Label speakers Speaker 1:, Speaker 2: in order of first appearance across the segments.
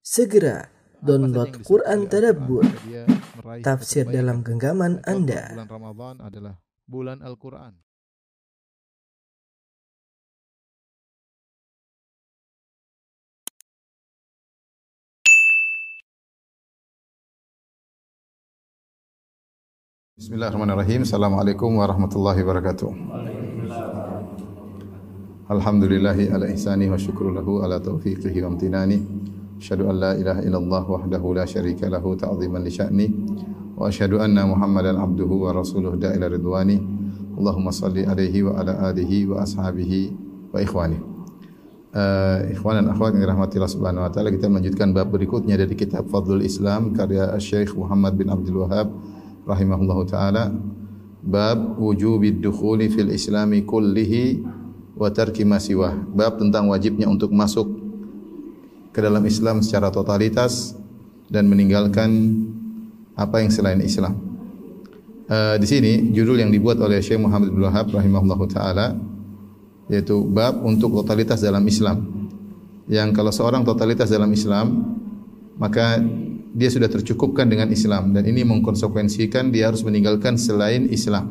Speaker 1: Segera download Quran Tadabbur, tafsir dalam genggaman Anda.
Speaker 2: Bulan Ramadan adalah bulan Al-Quran.
Speaker 3: Bismillahirrahmanirrahim. Assalamualaikum warahmatullahi wabarakatuh. Alhamdulillahi ala ihsani wa syukru lahu ala taufiqihi wa amtinani. Asyhadu an la ilaha illallah wahdahu la syarika lahu ta'ziman li sya'ni wa asyhadu anna Muhammadan abduhu wa rasuluhu da'ila ridwani. Allahumma salli alaihi wa ala alihi wa ashabihi wa ikhwani. Uh, ikhwan dan akhwat yang dirahmati Allah Subhanahu wa taala kita melanjutkan bab berikutnya dari kitab Fadlul Islam karya Syekh Muhammad bin Abdul Wahhab rahimahullahu taala bab wujubid dukhuli fil islami kullihi wa tarki ma siwah bab tentang wajibnya untuk masuk ke dalam Islam secara totalitas dan meninggalkan apa yang selain Islam. Uh, di sini judul yang dibuat oleh Syekh Muhammad bin Wahab rahimahullahu taala yaitu bab untuk totalitas dalam Islam. Yang kalau seorang totalitas dalam Islam maka dia sudah tercukupkan dengan Islam dan ini mengkonsekuensikan dia harus meninggalkan selain Islam.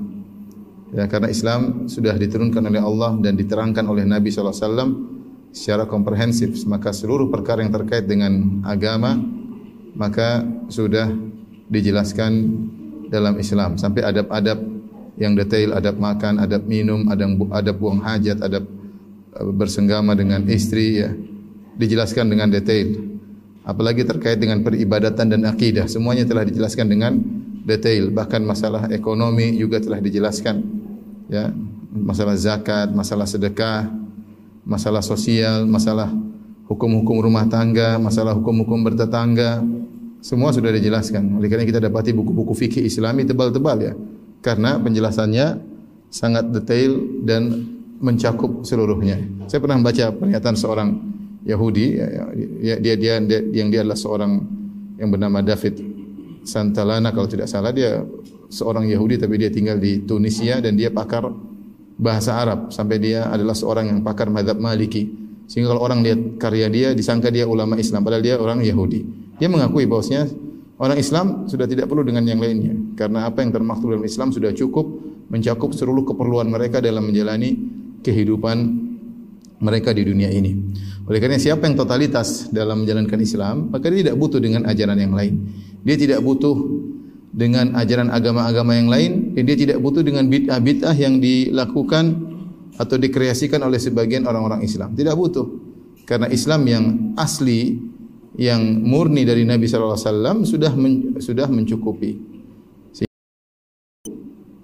Speaker 3: Ya karena Islam sudah diturunkan oleh Allah dan diterangkan oleh Nabi sallallahu alaihi wasallam secara komprehensif maka seluruh perkara yang terkait dengan agama maka sudah dijelaskan dalam Islam sampai adab-adab yang detail adab makan, adab minum, adab adab buang hajat, adab uh, bersenggama dengan istri ya dijelaskan dengan detail. Apalagi terkait dengan peribadatan dan akidah, semuanya telah dijelaskan dengan detail. Bahkan masalah ekonomi juga telah dijelaskan. Ya, masalah zakat, masalah sedekah, masalah sosial, masalah hukum-hukum rumah tangga, masalah hukum-hukum bertetangga, semua sudah dijelaskan. Oleh kerana kita dapati buku-buku fikih Islami tebal-tebal ya. Karena penjelasannya sangat detail dan mencakup seluruhnya. Saya pernah membaca pernyataan seorang Yahudi, ya, ya, dia, dia, dia yang dia adalah seorang yang bernama David Santalana kalau tidak salah dia seorang Yahudi tapi dia tinggal di Tunisia dan dia pakar bahasa Arab sampai dia adalah seorang yang pakar mazhab Maliki. Sehingga kalau orang lihat karya dia disangka dia ulama Islam padahal dia orang Yahudi. Dia mengakui bahwasanya orang Islam sudah tidak perlu dengan yang lainnya karena apa yang termaktub dalam Islam sudah cukup mencakup seluruh keperluan mereka dalam menjalani kehidupan mereka di dunia ini. Oleh kerana siapa yang totalitas dalam menjalankan Islam, maka dia tidak butuh dengan ajaran yang lain. Dia tidak butuh dengan ajaran agama-agama yang lain dan dia tidak butuh dengan bid'ah-bid'ah yang dilakukan atau dikreasikan oleh sebagian orang-orang Islam. Tidak butuh. Karena Islam yang asli yang murni dari Nabi sallallahu alaihi wasallam sudah men, sudah mencukupi.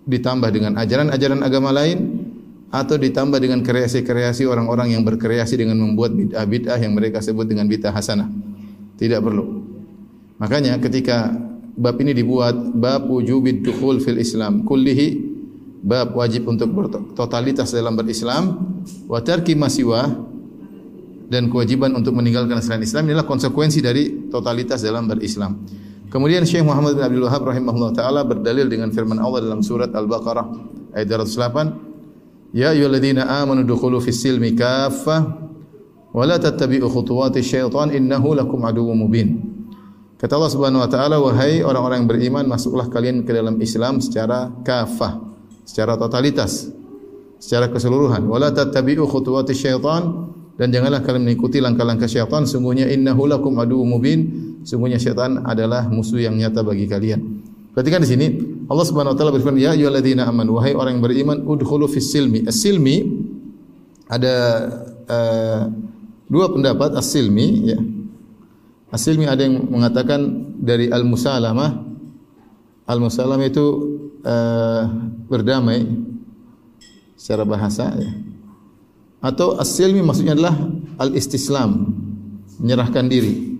Speaker 3: Ditambah dengan ajaran-ajaran agama lain atau ditambah dengan kreasi-kreasi orang-orang yang berkreasi dengan membuat bid'ah-bid'ah yang mereka sebut dengan bid'ah hasanah. Tidak perlu. Makanya ketika bab ini dibuat bab wujubid dukhul fil Islam kullihi bab wajib untuk bertotalitas dalam berislam wa tarki masiwa dan kewajiban untuk meninggalkan selain Islam inilah konsekuensi dari totalitas dalam berislam. Kemudian Syekh Muhammad bin Abdul Wahab rahimahullah taala berdalil dengan firman Allah dalam surat Al-Baqarah ayat 208 Ya ayyuhalladzina amanu dukhulu fis silmi kaffah wa la tattabi'u khutuwati syaitan innahu lakum aduwwum mubin. Kata Allah Subhanahu wa taala wahai orang-orang yang beriman masuklah kalian ke dalam Islam secara kafah, secara totalitas, secara keseluruhan. Wa la tattabi'u khutuwati syaitan dan janganlah kalian mengikuti langkah-langkah syaitan sungguhnya innahu lakum aduwwum mubin. Sungguhnya syaitan adalah musuh yang nyata bagi kalian. Perhatikan di sini Allah Subhanahu wa taala berfirman ya ayyuhalladzina amanu wahai orang yang beriman udkhulu fis silmi. As-silmi ada uh, dua pendapat as-silmi ya. As-silmi ada yang mengatakan dari al-musalamah. Al-musalamah itu uh, berdamai secara bahasa ya. Atau as-silmi maksudnya adalah al-istislam, menyerahkan diri.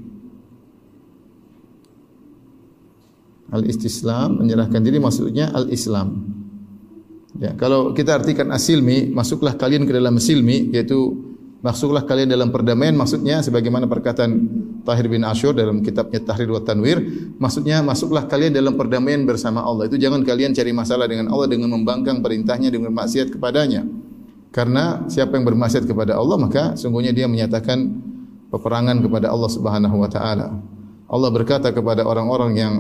Speaker 3: Al-istislam menyerahkan diri maksudnya al-islam. Ya, kalau kita artikan asilmi, masuklah kalian ke dalam silmi yaitu masuklah kalian dalam perdamaian maksudnya sebagaimana perkataan Tahir bin Ashur dalam kitabnya Tahrir wa Tanwir, maksudnya masuklah kalian dalam perdamaian bersama Allah. Itu jangan kalian cari masalah dengan Allah dengan membangkang perintahnya dengan maksiat kepadanya. Karena siapa yang bermaksiat kepada Allah maka sungguhnya dia menyatakan peperangan kepada Allah Subhanahu wa taala. Allah berkata kepada orang-orang yang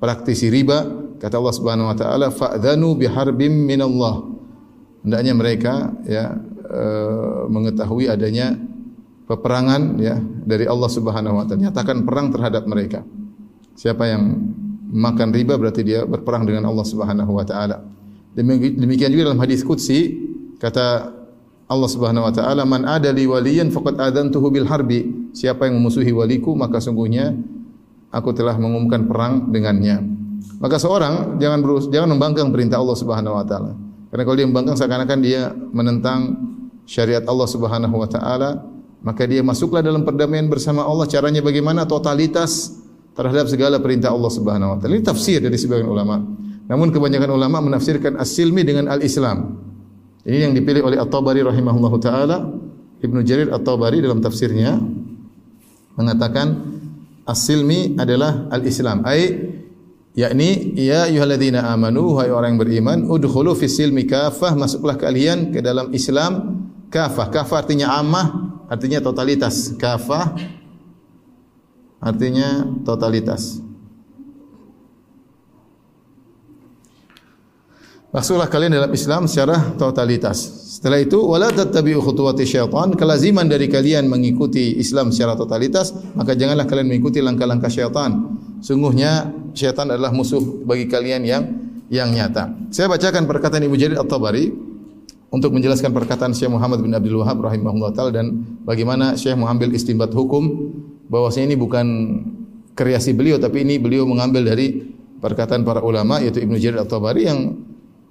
Speaker 3: praktisi riba, kata Allah Subhanahu wa taala, "Fa'dhanu biharbim min Allah." Hendaknya mereka ya uh, mengetahui adanya peperangan ya dari Allah Subhanahu wa taala. Nyatakan perang terhadap mereka. Siapa yang makan riba berarti dia berperang dengan Allah Subhanahu wa taala. Demikian juga dalam hadis qudsi kata Allah Subhanahu wa taala man adali waliyan faqad adantuhu bil harbi siapa yang memusuhi waliku maka sungguhnya aku telah mengumumkan perang dengannya maka seorang jangan berus, jangan membangkang perintah Allah Subhanahu wa taala karena kalau dia membangkang seakan-akan dia menentang syariat Allah Subhanahu wa taala maka dia masuklah dalam perdamaian bersama Allah. Caranya bagaimana? Totalitas terhadap segala perintah Allah Subhanahu wa taala. Ini tafsir dari sebagian ulama. Namun kebanyakan ulama menafsirkan as-silmi dengan al-Islam. Ini yang dipilih oleh At-Tabari rahimahullahu taala, Ibnu Jarir At-Tabari dalam tafsirnya mengatakan as-silmi adalah al-Islam. Ai yakni ya ayyuhalladzina amanu wahai orang yang beriman udkhulu fis silmi kafah masuklah kalian ke dalam Islam kafah. Kafah artinya ammah, artinya totalitas. Kafah artinya totalitas. Masuklah kalian dalam Islam secara totalitas. Setelah itu wala tattabi'u khutuwati syaitan, kelaziman dari kalian mengikuti Islam secara totalitas, maka janganlah kalian mengikuti langkah-langkah syaitan. Sungguhnya syaitan adalah musuh bagi kalian yang yang nyata. Saya bacakan perkataan Ibu Jarir At-Tabari untuk menjelaskan perkataan Syekh Muhammad bin Abdul Wahab rahimahullah taala dan bagaimana Syekh mengambil istinbat hukum bahwasanya ini bukan kreasi beliau tapi ini beliau mengambil dari perkataan para ulama yaitu Ibnu Jarir At-Tabari yang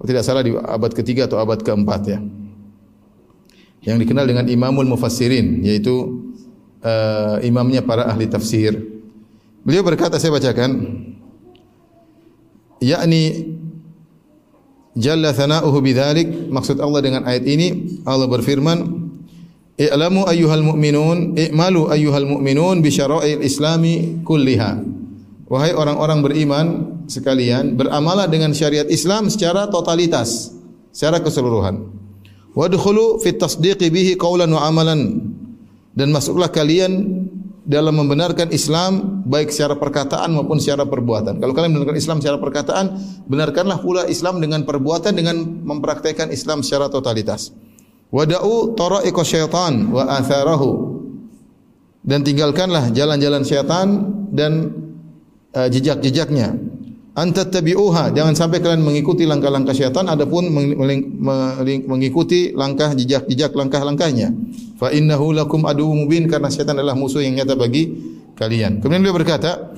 Speaker 3: tidak salah di abad ketiga atau abad keempat ya. Yang dikenal dengan Imamul Mufassirin, yaitu uh, imamnya para ahli tafsir. Beliau berkata, saya bacakan, yakni Jalla thana'uhu bidzalik maksud Allah dengan ayat ini Allah berfirman I'lamu ayyuhal mu'minun i'malu ayyuhal mu'minun bi syara'il islami kulliha Wahai orang-orang beriman sekalian, beramalah dengan syariat Islam secara totalitas, secara keseluruhan. Wadkhulu fit tasdiqi bihi qawlan wa amalan. Dan masuklah kalian dalam membenarkan Islam baik secara perkataan maupun secara perbuatan. Kalau kalian membenarkan Islam secara perkataan, benarkanlah pula Islam dengan perbuatan dengan mempraktikkan Islam secara totalitas. Wada'u tara'iqa syaitan wa atharahu. Dan tinggalkanlah jalan-jalan syaitan dan uh, jejak-jejaknya. Anta tabi'uha, jangan sampai kalian mengikuti langkah-langkah syaitan adapun mengikuti langkah jejak-jejak langkah-langkahnya. Fa innahu lakum aduwwum mubin karena syaitan adalah musuh yang nyata bagi kalian. Kemudian beliau berkata,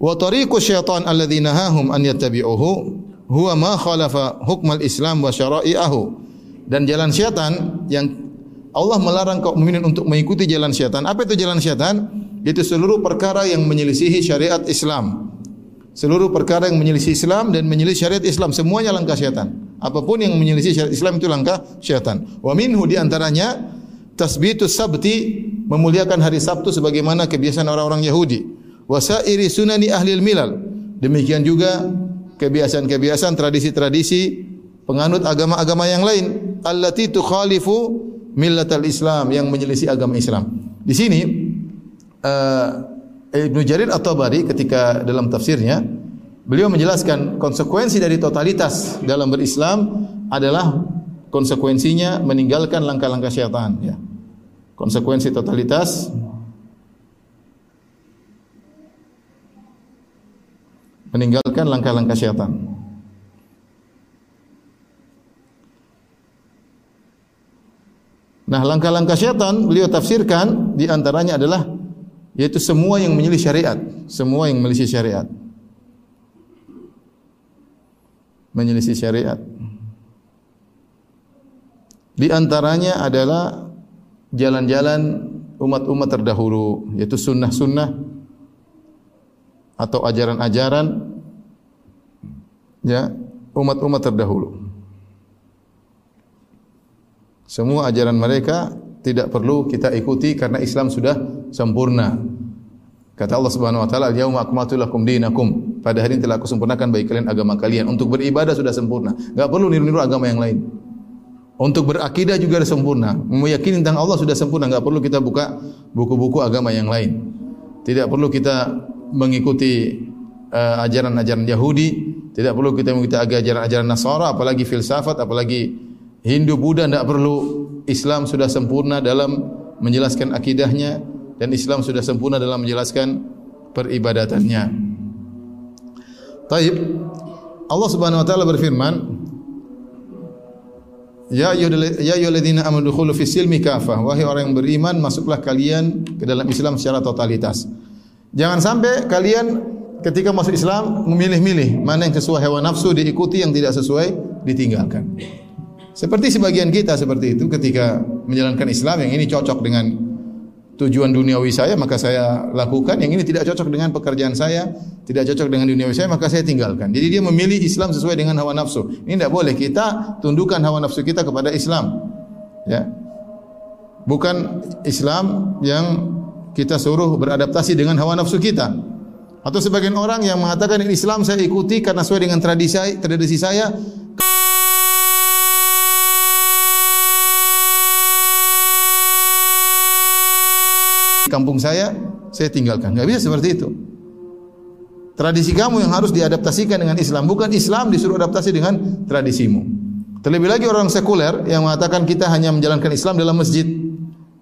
Speaker 3: wa tariqu syaitan alladzi nahahum an yattabi'uhu huwa ma khalafa hukmal Islam wa syara'i'ahu. Dan jalan syaitan yang Allah melarang kaum mukminin untuk mengikuti jalan syaitan. Apa itu jalan syaitan? Itu seluruh perkara yang menyelisihi syariat Islam. Seluruh perkara yang menyelisih Islam dan menyelisih syariat Islam semuanya langkah syaitan. Apapun yang menyelisih syariat Islam itu langkah syaitan. Wa minhu di antaranya tasbitus sabti memuliakan hari Sabtu sebagaimana kebiasaan orang-orang Yahudi. Wa sairi sunani ahli milal. Demikian juga kebiasaan-kebiasaan tradisi-tradisi penganut agama-agama yang lain allati tukhalifu millatal Islam yang menyelisih agama Islam. Di sini uh, Ibnu Jarir At-Tabari ketika dalam tafsirnya beliau menjelaskan konsekuensi dari totalitas dalam berislam adalah konsekuensinya meninggalkan langkah-langkah syaitan ya. Konsekuensi totalitas meninggalkan langkah-langkah syaitan. Nah, langkah-langkah syaitan beliau tafsirkan di antaranya adalah yaitu semua yang menyelisih syariat, semua yang menyelisih syariat. Menyelisih syariat. Di antaranya adalah jalan-jalan umat-umat terdahulu, yaitu sunnah-sunnah atau ajaran-ajaran ya umat-umat terdahulu. Semua ajaran mereka tidak perlu kita ikuti karena Islam sudah sempurna. Kata Allah Subhanahu wa taala, "Al-yauma akmaltu lakum dinakum." Pada hari ini telah aku sempurnakan bagi kalian agama kalian. Untuk beribadah sudah sempurna. Enggak perlu niru-niru agama yang lain. Untuk berakidah juga sudah sempurna. Meyakini tentang Allah sudah sempurna, enggak perlu kita buka buku-buku agama yang lain. Tidak perlu kita mengikuti uh, ajaran-ajaran Yahudi, tidak perlu kita mengikuti ajaran-ajaran Nasara, apalagi filsafat, apalagi Hindu, Buddha, tidak perlu. Islam sudah sempurna dalam menjelaskan akidahnya dan Islam sudah sempurna dalam menjelaskan peribadatannya. Taib Allah Subhanahu wa taala berfirman Ya ayyuhalladzina amanu dukhulu fis silmi kafah wahai orang yang beriman masuklah kalian ke dalam Islam secara totalitas. Jangan sampai kalian ketika masuk Islam memilih-milih mana yang sesuai hawa nafsu diikuti yang tidak sesuai ditinggalkan. Seperti sebagian kita seperti itu ketika menjalankan Islam yang ini cocok dengan tujuan duniawi saya maka saya lakukan. Yang ini tidak cocok dengan pekerjaan saya tidak cocok dengan duniawi saya maka saya tinggalkan. Jadi dia memilih Islam sesuai dengan hawa nafsu. Ini tidak boleh kita tundukkan hawa nafsu kita kepada Islam. Ya. Bukan Islam yang kita suruh beradaptasi dengan hawa nafsu kita. Atau sebagian orang yang mengatakan Islam saya ikuti karena sesuai dengan tradisi tradisi saya kampung saya, saya tinggalkan. Tidak bisa seperti itu. Tradisi kamu yang harus diadaptasikan dengan Islam. Bukan Islam disuruh adaptasi dengan tradisimu. Terlebih lagi orang sekuler yang mengatakan kita hanya menjalankan Islam dalam masjid.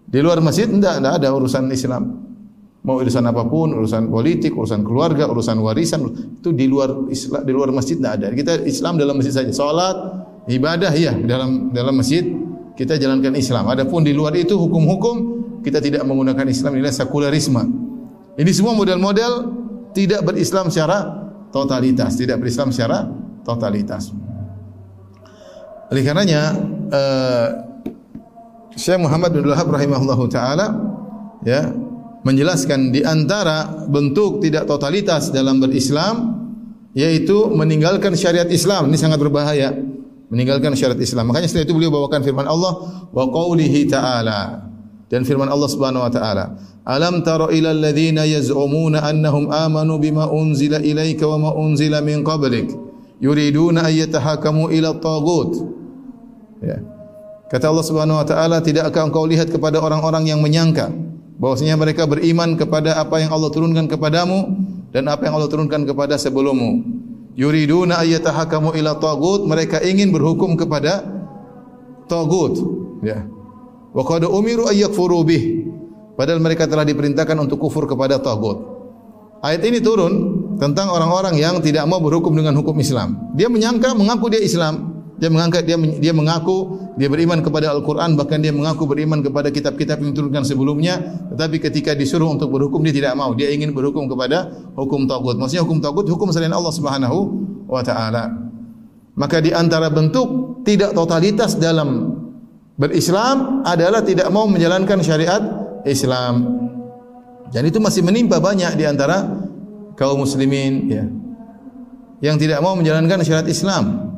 Speaker 3: Di luar masjid, tidak ada urusan Islam. Mau urusan apapun, urusan politik, urusan keluarga, urusan warisan, itu di luar Islam, di luar masjid tidak ada. Kita Islam dalam masjid saja. Salat, ibadah, ya dalam dalam masjid kita jalankan Islam. Adapun di luar itu hukum-hukum kita tidak menggunakan Islam ini sekularisme. Ini semua model-model tidak berislam secara totalitas, tidak berislam secara totalitas. Oleh karenanya uh, Syekh Muhammad bin Wahab rahimahullahu taala ya menjelaskan di antara bentuk tidak totalitas dalam berislam yaitu meninggalkan syariat Islam. Ini sangat berbahaya. Meninggalkan syariat Islam. Makanya setelah itu beliau bawakan firman Allah wa qaulihi ta'ala dan firman Allah Subhanahu wa taala alam tara ila alladhina yaz'umuna annahum amanu bima unzila ilaika wa ma unzila min qablik? Yuriduna ay yatahakamu ila tagut ya. Kata Allah Subhanahu wa taala tidakkah engkau lihat kepada orang-orang yang menyangka bahwasanya mereka beriman kepada apa yang Allah turunkan kepadamu dan apa yang Allah turunkan kepada sebelummu? Yuriduna ay yatahakamu ila tagut mereka ingin berhukum kepada tagut ya Wa qad umiru ay yakfuru bih. Padahal mereka telah diperintahkan untuk kufur kepada tagut. Ayat ini turun tentang orang-orang yang tidak mau berhukum dengan hukum Islam. Dia menyangka mengaku dia Islam. Dia mengangkat dia dia mengaku dia beriman kepada Al-Qur'an bahkan dia mengaku beriman kepada kitab-kitab yang diturunkan sebelumnya tetapi ketika disuruh untuk berhukum dia tidak mau dia ingin berhukum kepada hukum tagut maksudnya hukum tagut hukum selain Allah Subhanahu wa taala maka di antara bentuk tidak totalitas dalam berislam adalah tidak mau menjalankan syariat Islam. Dan itu masih menimpa banyak di antara kaum muslimin ya. Yang tidak mau menjalankan syariat Islam.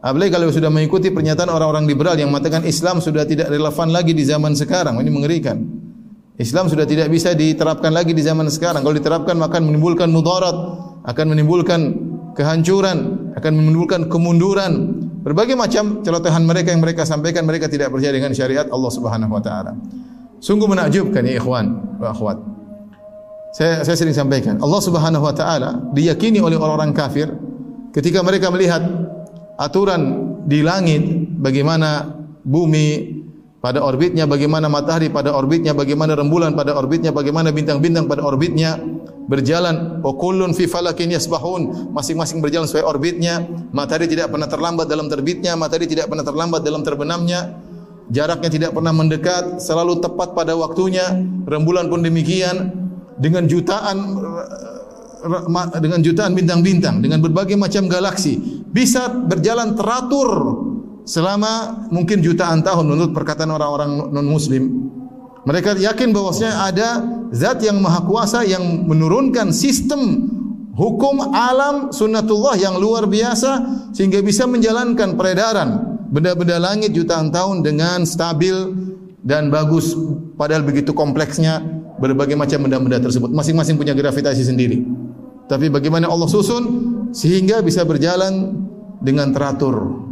Speaker 3: Apalagi kalau sudah mengikuti pernyataan orang-orang liberal yang mengatakan Islam sudah tidak relevan lagi di zaman sekarang. Ini mengerikan. Islam sudah tidak bisa diterapkan lagi di zaman sekarang. Kalau diterapkan maka menimbulkan mudarat, akan menimbulkan kehancuran, akan menimbulkan kemunduran, Berbagai macam celotehan mereka yang mereka sampaikan mereka tidak percaya dengan syariat Allah Subhanahu wa taala. Sungguh menakjubkan ya ikhwan wa akhwat. Saya saya sering sampaikan, Allah Subhanahu wa taala diyakini oleh orang-orang kafir ketika mereka melihat aturan di langit bagaimana bumi pada orbitnya, bagaimana matahari pada orbitnya, bagaimana rembulan pada orbitnya, bagaimana bintang-bintang pada orbitnya berjalan. Wa kullun fi falakin yasbahun. Masing-masing berjalan sesuai orbitnya. Matahari tidak pernah terlambat dalam terbitnya matahari tidak pernah terlambat dalam terbenamnya. Jaraknya tidak pernah mendekat selalu tepat pada waktunya. Rembulan pun demikian. Dengan jutaan dengan jutaan bintang-bintang dengan berbagai macam galaksi bisa berjalan teratur selama mungkin jutaan tahun menurut perkataan orang-orang non muslim mereka yakin bahwasanya ada zat yang maha kuasa yang menurunkan sistem hukum alam sunnatullah yang luar biasa sehingga bisa menjalankan peredaran benda-benda langit jutaan tahun dengan stabil dan bagus. Padahal begitu kompleksnya berbagai macam benda-benda tersebut. Masing-masing punya gravitasi sendiri. Tapi bagaimana Allah susun sehingga bisa berjalan dengan teratur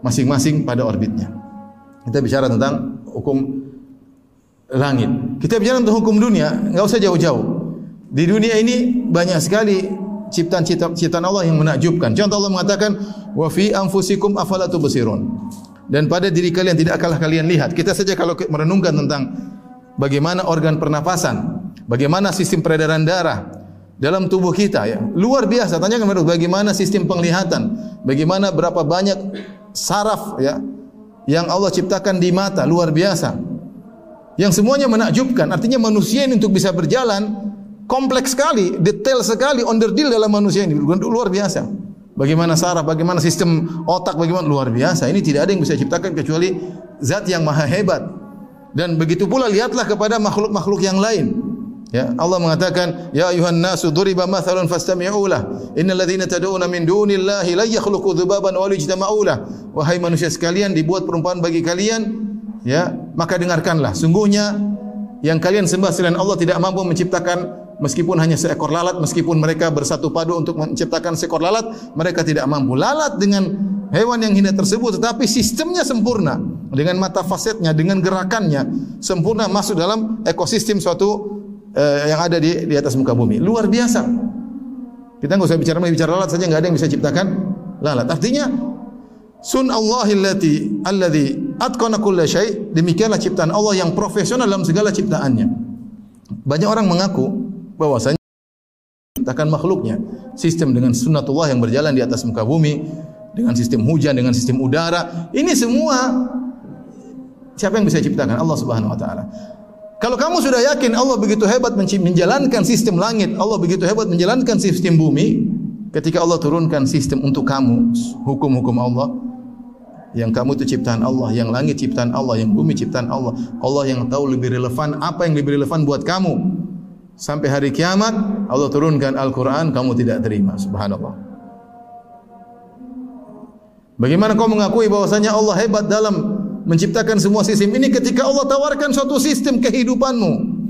Speaker 3: masing-masing pada orbitnya. Kita bicara tentang hukum langit. Kita bicara tentang hukum dunia, enggak usah jauh-jauh. Di dunia ini banyak sekali ciptaan ciptaan Allah yang menakjubkan. Contoh Allah mengatakan wa fi anfusikum afala tubsirun. Dan pada diri kalian tidak kalah kalian lihat. Kita saja kalau merenungkan tentang bagaimana organ pernapasan, bagaimana sistem peredaran darah dalam tubuh kita ya. Luar biasa. Tanyakan kepada bagaimana sistem penglihatan, bagaimana berapa banyak saraf ya yang Allah ciptakan di mata, luar biasa. Yang semuanya menakjubkan. Artinya manusia ini untuk bisa berjalan kompleks sekali, detail sekali, onderdil dalam manusia ini luar biasa. Bagaimana saraf, bagaimana sistem otak, bagaimana luar biasa. Ini tidak ada yang bisa ciptakan kecuali zat yang maha hebat. Dan begitu pula lihatlah kepada makhluk-makhluk yang lain. Ya, Allah mengatakan, "Ya ayuhan nasu duriba mathalun fastami'u lah. Innal ladzina tad'una min dunillahi la yakhluqu dzubaban wa yajtama'u lah." Wahai manusia sekalian, dibuat perumpamaan bagi kalian, ya, maka dengarkanlah. Sungguhnya yang kalian sembah selain Allah tidak mampu menciptakan meskipun hanya seekor lalat, meskipun mereka bersatu padu untuk menciptakan seekor lalat, mereka tidak mampu. Lalat dengan hewan yang hina tersebut, tetapi sistemnya sempurna. Dengan mata fasetnya, dengan gerakannya, sempurna masuk dalam ekosistem suatu eh, yang ada di, di atas muka bumi. Luar biasa. Kita enggak usah bicara bicara lalat saja, enggak ada yang bisa ciptakan lalat. Artinya, sun Allahillati alladhi atqana kulla syai' demikianlah ciptaan Allah yang profesional dalam segala ciptaannya. Banyak orang mengaku bahwasanya ciptakan makhluknya sistem dengan sunnatullah yang berjalan di atas muka bumi dengan sistem hujan dengan sistem udara ini semua siapa yang bisa ciptakan Allah Subhanahu wa taala kalau kamu sudah yakin Allah begitu hebat menjalankan sistem langit Allah begitu hebat menjalankan sistem bumi ketika Allah turunkan sistem untuk kamu hukum-hukum Allah yang kamu itu ciptaan Allah, yang langit ciptaan Allah, yang bumi ciptaan Allah. Allah yang tahu lebih relevan apa yang lebih relevan buat kamu sampai hari kiamat Allah turunkan Al-Quran kamu tidak terima subhanallah bagaimana kau mengakui bahwasanya Allah hebat dalam menciptakan semua sistem ini ketika Allah tawarkan suatu sistem kehidupanmu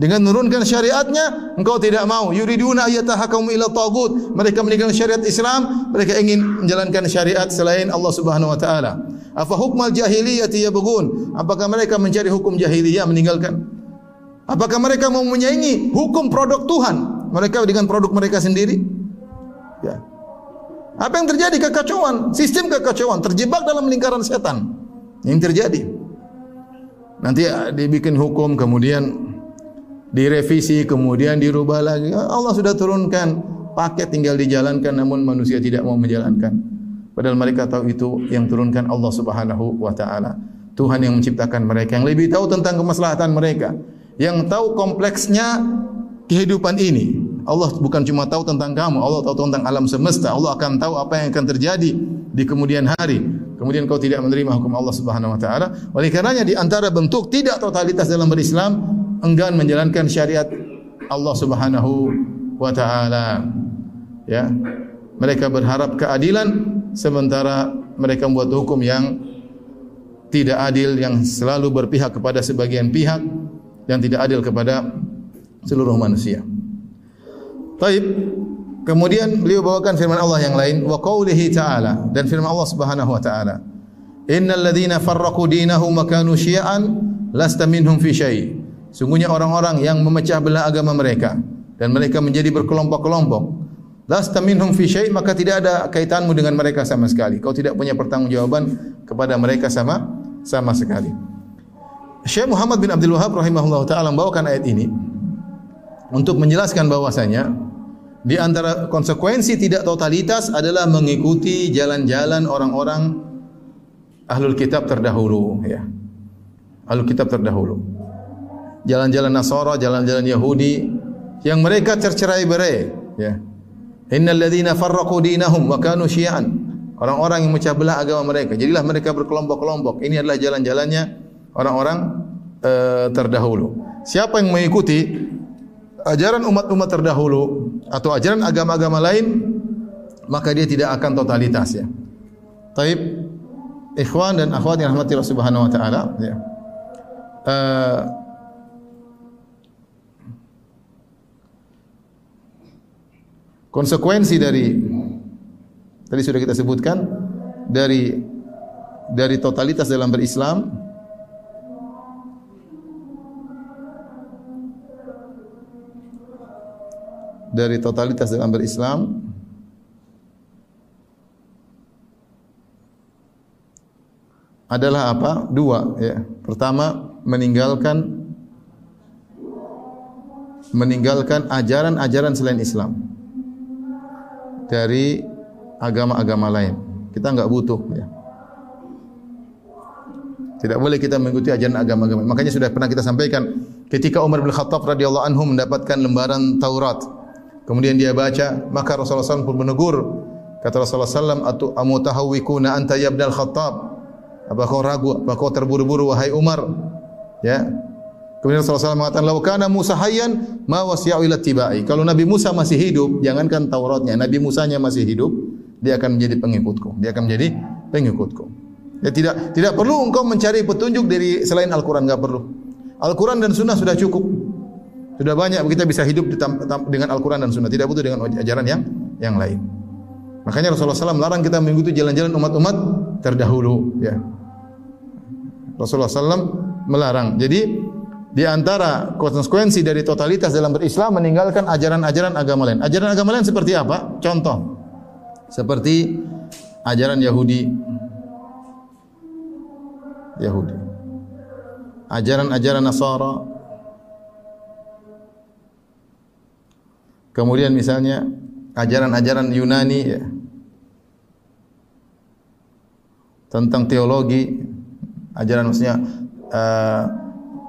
Speaker 3: dengan menurunkan syariatnya engkau tidak mau yuriduna ayatahakamu ila tagut mereka meninggalkan syariat Islam mereka ingin menjalankan syariat selain Allah Subhanahu wa taala afa hukmal jahiliyah yabghun apakah mereka mencari hukum jahiliyah meninggalkan Apakah mereka mau menyaingi hukum produk Tuhan? Mereka dengan produk mereka sendiri? Ya. Apa yang terjadi? Kekacauan. Sistem kekacauan. Terjebak dalam lingkaran setan. Yang terjadi. Nanti ah, dibikin hukum, kemudian direvisi, kemudian dirubah lagi. Allah sudah turunkan paket tinggal dijalankan, namun manusia tidak mau menjalankan. Padahal mereka tahu itu yang turunkan Allah Subhanahu wa taala. Tuhan yang menciptakan mereka, yang lebih tahu tentang kemaslahatan mereka yang tahu kompleksnya kehidupan ini. Allah bukan cuma tahu tentang kamu, Allah tahu tentang alam semesta. Allah akan tahu apa yang akan terjadi di kemudian hari. Kemudian kau tidak menerima hukum Allah Subhanahu wa taala. Oleh karenanya di antara bentuk tidak totalitas dalam berislam enggan menjalankan syariat Allah Subhanahu wa taala. Ya. Mereka berharap keadilan sementara mereka membuat hukum yang tidak adil yang selalu berpihak kepada sebagian pihak yang tidak adil kepada seluruh manusia. Taib. Kemudian beliau bawakan firman Allah yang lain wa qaulihi ta'ala dan firman Allah Subhanahu wa ta'ala. Innal ladzina farraqu dinahum wa kanu syi'an lasta minhum fi syai'. Sungguhnya orang-orang yang memecah belah agama mereka dan mereka menjadi berkelompok-kelompok. Lasta minhum fi syai' maka tidak ada kaitanmu dengan mereka sama sekali. Kau tidak punya pertanggungjawaban kepada mereka sama sama sekali. Syekh Muhammad bin Abdul Wahab rahimahullah taala membawakan ayat ini untuk menjelaskan bahwasanya di antara konsekuensi tidak totalitas adalah mengikuti jalan-jalan orang-orang ahlul kitab terdahulu ya. Ahlul kitab terdahulu. Jalan-jalan Nasara, jalan-jalan Yahudi yang mereka tercerai-berai ya. Innal ladzina farraqu dinahum wa kanu syi'an. Orang-orang yang memecah belah agama mereka, jadilah mereka berkelompok-kelompok. Ini adalah jalan-jalannya orang-orang e, terdahulu. Siapa yang mengikuti ajaran umat-umat terdahulu atau ajaran agama-agama lain, maka dia tidak akan totalitas ya. Taib ikhwan dan akhwat yang rahmati Allah Subhanahu wa taala ya. E, konsekuensi dari tadi sudah kita sebutkan dari dari totalitas dalam berislam dari totalitas dalam berislam adalah apa? Dua ya. Pertama, meninggalkan meninggalkan ajaran-ajaran selain Islam dari agama-agama lain. Kita enggak butuh ya. Tidak boleh kita mengikuti ajaran agama-agama. Makanya sudah pernah kita sampaikan ketika Umar bin Khattab radhiyallahu anhu mendapatkan lembaran Taurat. Kemudian dia baca, maka Rasulullah SAW pun menegur. Kata Rasulullah SAW, Atu amutahawikuna anta ya ibn al-Khattab. Apa kau ragu? Apa kau terburu-buru wahai Umar? Ya. Kemudian Rasulullah SAW mengatakan, "Lau kana Musa hayyan ma wasi'u ila tibai." Kalau Nabi Musa masih hidup, jangankan Tauratnya, Nabi Musanya masih hidup, dia akan menjadi pengikutku. Dia akan menjadi pengikutku. Ya tidak tidak perlu engkau mencari petunjuk dari selain Al-Qur'an enggak perlu. Al-Qur'an dan Sunnah sudah cukup. Sudah banyak kita bisa hidup dengan Al-Qur'an dan Sunnah, tidak butuh dengan ajaran yang yang lain. Makanya Rasulullah SAW melarang kita mengikuti jalan-jalan umat-umat terdahulu. Ya. Rasulullah SAW melarang. Jadi di antara konsekuensi dari totalitas dalam berislam meninggalkan ajaran-ajaran agama lain. Ajaran agama lain seperti apa? Contoh. Seperti ajaran Yahudi. Yahudi. Ajaran-ajaran Nasara. Kemudian misalnya ajaran-ajaran Yunani ya. Tentang teologi, ajaran maksudnya uh,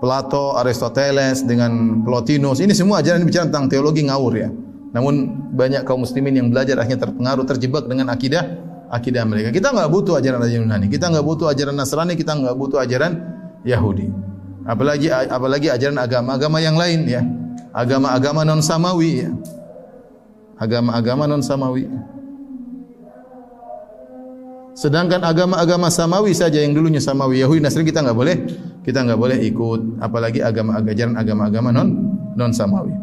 Speaker 3: Plato, Aristoteles dengan Plotinus. Ini semua ajaran bicara tentang teologi ngawur ya. Namun banyak kaum muslimin yang belajar akhirnya terpengaruh terjebak dengan akidah akidah mereka. Kita enggak butuh ajaran ajaran Yunani, kita enggak butuh ajaran Nasrani, kita enggak butuh ajaran Yahudi. Apalagi apalagi ajaran agama-agama yang lain ya. Agama-agama non samawi. Agama-agama non samawi. Sedangkan agama-agama samawi saja yang dulunya samawi Yahudi Nasrani kita enggak boleh kita enggak boleh ikut apalagi agama ajaran agama-agama non non samawi.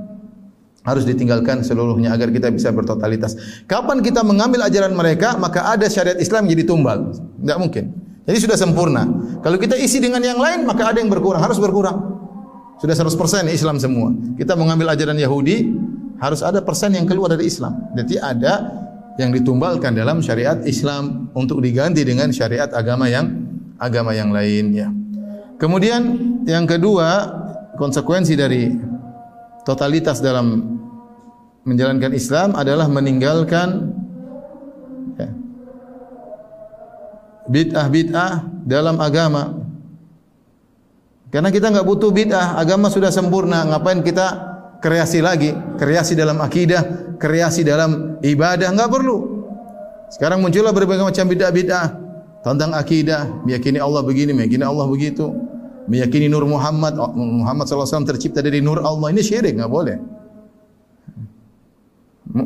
Speaker 3: Harus ditinggalkan seluruhnya agar kita bisa bertotalitas. Kapan kita mengambil ajaran mereka maka ada syariat Islam jadi tumbal. Enggak mungkin. Jadi sudah sempurna. Kalau kita isi dengan yang lain maka ada yang berkurang, harus berkurang. Sudah 100% Islam semua. Kita mengambil ajaran Yahudi harus ada persen yang keluar dari Islam. Jadi ada yang ditumbalkan dalam syariat Islam untuk diganti dengan syariat agama yang agama yang lainnya. Kemudian yang kedua konsekuensi dari totalitas dalam menjalankan Islam adalah meninggalkan ya, bid'ah-bid'ah dalam agama. Karena kita enggak butuh bid'ah, agama sudah sempurna, ngapain kita kreasi lagi, kreasi dalam akidah, kreasi dalam ibadah enggak perlu. Sekarang muncullah berbagai macam bid'ah-bid'ah tentang akidah, meyakini Allah begini, meyakini Allah begitu, meyakini Nur Muhammad, Muhammad SAW tercipta dari Nur Allah. Ini syirik, enggak boleh.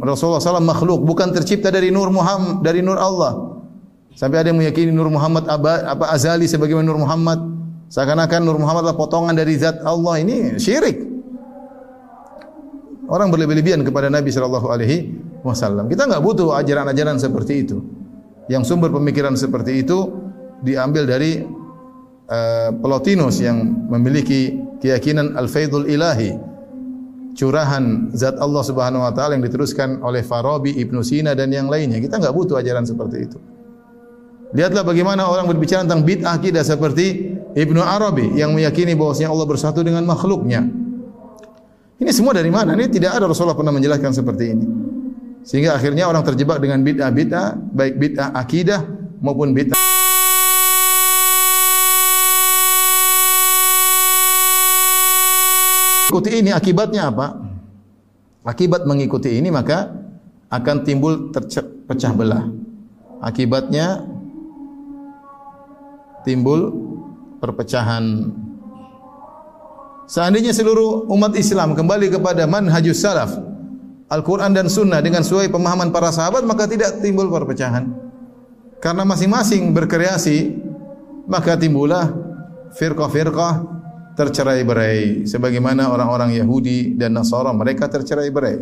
Speaker 3: Rasulullah SAW makhluk, bukan tercipta dari Nur Muhammad, dari Nur Allah. Sampai ada yang meyakini Nur Muhammad apa azali sebagaimana Nur Muhammad. Seakan-akan Nur Muhammad adalah potongan dari zat Allah. Ini syirik. Orang berlebih-lebihan kepada Nabi sallallahu alaihi wasallam. Kita enggak butuh ajaran-ajaran seperti itu. Yang sumber pemikiran seperti itu diambil dari uh, Plotinus yang memiliki keyakinan al-faidul ilahi. Curahan zat Allah Subhanahu wa taala yang diteruskan oleh Farabi, Ibnu Sina dan yang lainnya. Kita enggak butuh ajaran seperti itu. Lihatlah bagaimana orang berbicara tentang bid'ah akidah seperti Ibnu Arabi yang meyakini bahwasanya Allah bersatu dengan makhluknya. Ini semua dari mana? Ini tidak ada Rasulullah pernah menjelaskan seperti ini. Sehingga akhirnya orang terjebak dengan bid'ah-bid'ah, baik bid'ah akidah maupun bid'ah. Ikuti ini akibatnya apa? Akibat mengikuti ini maka akan timbul terpecah belah. Akibatnya timbul perpecahan Seandainya seluruh umat Islam kembali kepada manhajus salaf, Al-Quran dan Sunnah dengan sesuai pemahaman para sahabat, maka tidak timbul perpecahan. Karena masing-masing berkreasi, maka timbullah firqah-firqah tercerai-berai. Sebagaimana orang-orang Yahudi dan Nasara, mereka tercerai-berai.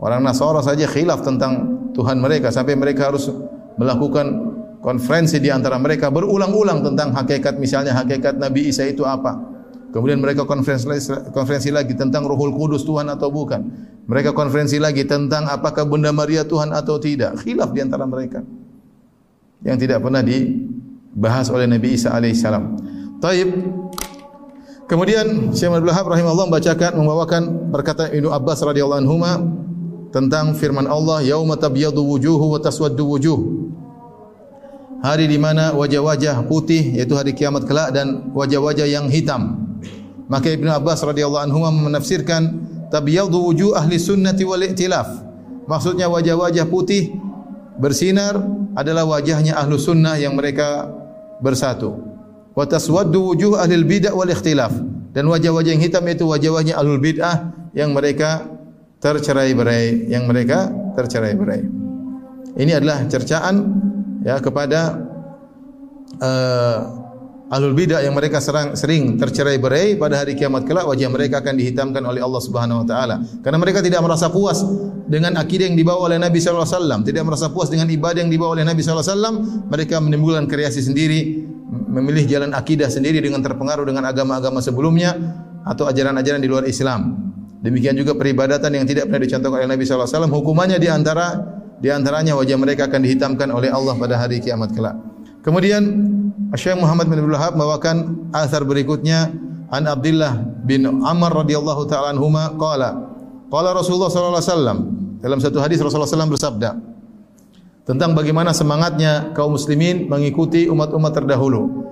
Speaker 3: Orang Nasara saja khilaf tentang Tuhan mereka, sampai mereka harus melakukan konferensi di antara mereka berulang-ulang tentang hakikat misalnya hakikat Nabi Isa itu apa. Kemudian mereka konferensi konferensi lagi tentang Ruhul Kudus Tuhan atau bukan. Mereka konferensi lagi tentang apakah Bunda Maria Tuhan atau tidak. Khilaf di antara mereka. Yang tidak pernah dibahas oleh Nabi Isa alaihissalam. Taib. Kemudian Syekh Abdul Wahab rahimahullah membacakan membawakan perkataan Ibnu Abbas radhiyallahu anhu tentang firman Allah yauma tabyadu wujuhu wa taswaddu wujuh hari di mana wajah-wajah putih yaitu hari kiamat kelak dan wajah-wajah yang hitam. Maka Ibnu Abbas radhiyallahu anhu menafsirkan tabyadu wujuh ahli sunnati wal i'tilaf. Maksudnya wajah-wajah putih bersinar adalah wajahnya ahlu sunnah yang mereka bersatu. Wa taswaddu wujuh ahli bid'ah wal ikhtilaf. Dan wajah-wajah yang hitam itu wajah-wajahnya ahlul bid'ah yang mereka tercerai-berai, yang mereka tercerai-berai. Ini adalah cercaan ya kepada uh, ahlul bidah yang mereka serang, sering tercerai-berai pada hari kiamat kelak wajah mereka akan dihitamkan oleh Allah Subhanahu wa taala. Karena mereka tidak merasa puas dengan akidah yang dibawa oleh Nabi sallallahu alaihi wasallam tidak merasa puas dengan ibadah yang dibawa oleh Nabi sallallahu alaihi wasallam mereka menimbulkan kreasi sendiri memilih jalan akidah sendiri dengan terpengaruh dengan agama-agama sebelumnya atau ajaran-ajaran di luar Islam. Demikian juga peribadatan yang tidak pernah dicontohkan oleh Nabi sallallahu alaihi wasallam. Hukumannya di antara di antaranya wajah mereka akan dihitamkan oleh Allah pada hari kiamat kelak. Kemudian Syekh Muhammad bin Abdul Wahab membawakan asar berikutnya an Abdullah bin Amr radhiyallahu taala anhuma qala qala Rasulullah sallallahu alaihi wasallam dalam satu hadis Rasulullah SAW bersabda tentang bagaimana semangatnya kaum muslimin mengikuti umat-umat terdahulu.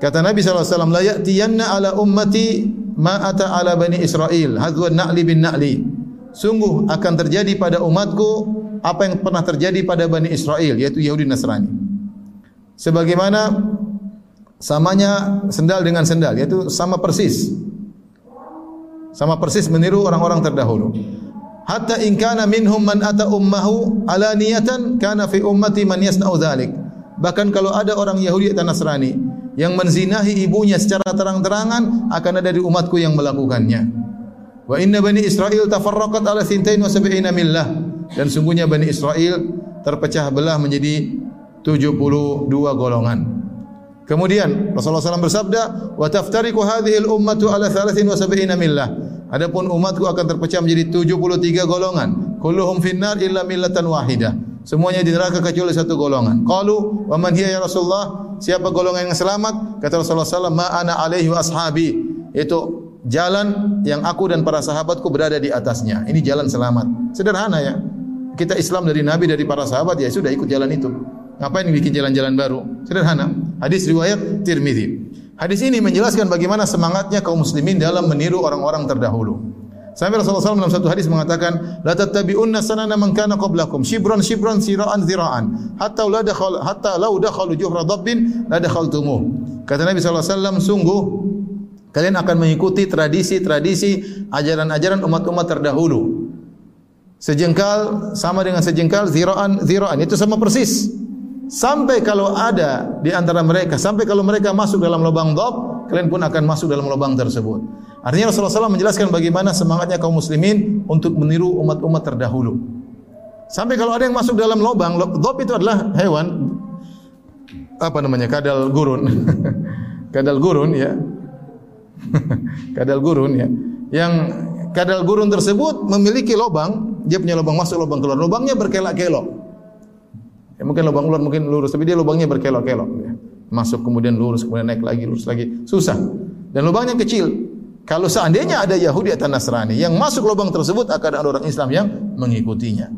Speaker 3: Kata Nabi wasallam la ya'tiyanna ala ummati ma ata ala bani Israel hadzwa na'li bin na'li. Sungguh akan terjadi pada umatku apa yang pernah terjadi pada Bani Israel yaitu Yahudi Nasrani. Sebagaimana samanya sendal dengan sendal yaitu sama persis. Sama persis meniru orang-orang terdahulu. Hatta in kana minhum man ata ummahu ala niyatan kana fi ummati man yasna'u dzalik. Bahkan kalau ada orang Yahudi atau Nasrani yang menzinahi ibunya secara terang-terangan akan ada di umatku yang melakukannya. Wa inna bani Israel tafarraqat ala thintain wa sab'ina millah. Dan sungguhnya bani Israel terpecah belah menjadi 72 golongan. Kemudian Rasulullah SAW bersabda, "Wa taftariqu hadhihi al-ummatu ala 73 millah." Adapun umatku akan terpecah menjadi 73 golongan. Kulluhum finnar illa millatan wahidah. Semuanya di neraka kecuali satu golongan. Qalu, "Wa man hiya ya Rasulullah?" Siapa golongan yang selamat? Kata Rasulullah SAW, "Ma ana alaihi wa ashabi." Itu jalan yang aku dan para sahabatku berada di atasnya. Ini jalan selamat. Sederhana ya. Kita Islam dari Nabi dari para sahabat ya sudah ikut jalan itu. Ngapain bikin jalan-jalan baru? Sederhana. Hadis riwayat Tirmizi. Hadis ini menjelaskan bagaimana semangatnya kaum muslimin dalam meniru orang-orang terdahulu. Sampai Rasulullah SAW dalam satu hadis mengatakan, "La tattabi'unna sanana man kana qablakum, shibran shibran siraan ziraan, hatta la dakhal hatta law dakhalu juhra dabbin la dakhaltumuh." Kata Nabi SAW, sungguh Kalian akan mengikuti tradisi-tradisi ajaran-ajaran umat-umat terdahulu. Sejengkal sama dengan sejengkal, ziraan, ziraan. Itu sama persis. Sampai kalau ada di antara mereka, sampai kalau mereka masuk dalam lubang dob, kalian pun akan masuk dalam lubang tersebut. Artinya Rasulullah SAW menjelaskan bagaimana semangatnya kaum muslimin untuk meniru umat-umat terdahulu. Sampai kalau ada yang masuk dalam lubang, dob itu adalah hewan, apa namanya, kadal gurun. kadal gurun, ya kadal gurun ya. Yang kadal gurun tersebut memiliki lubang, dia punya lubang masuk, lubang keluar. Lubangnya berkelok-kelok. Ya, mungkin lubang keluar mungkin lurus, tapi dia lubangnya berkelok-kelok. Ya. Masuk kemudian lurus, kemudian naik lagi, lurus lagi. Susah. Dan lubangnya kecil. Kalau seandainya ada Yahudi atau Nasrani yang masuk lubang tersebut akan ada orang Islam yang mengikutinya.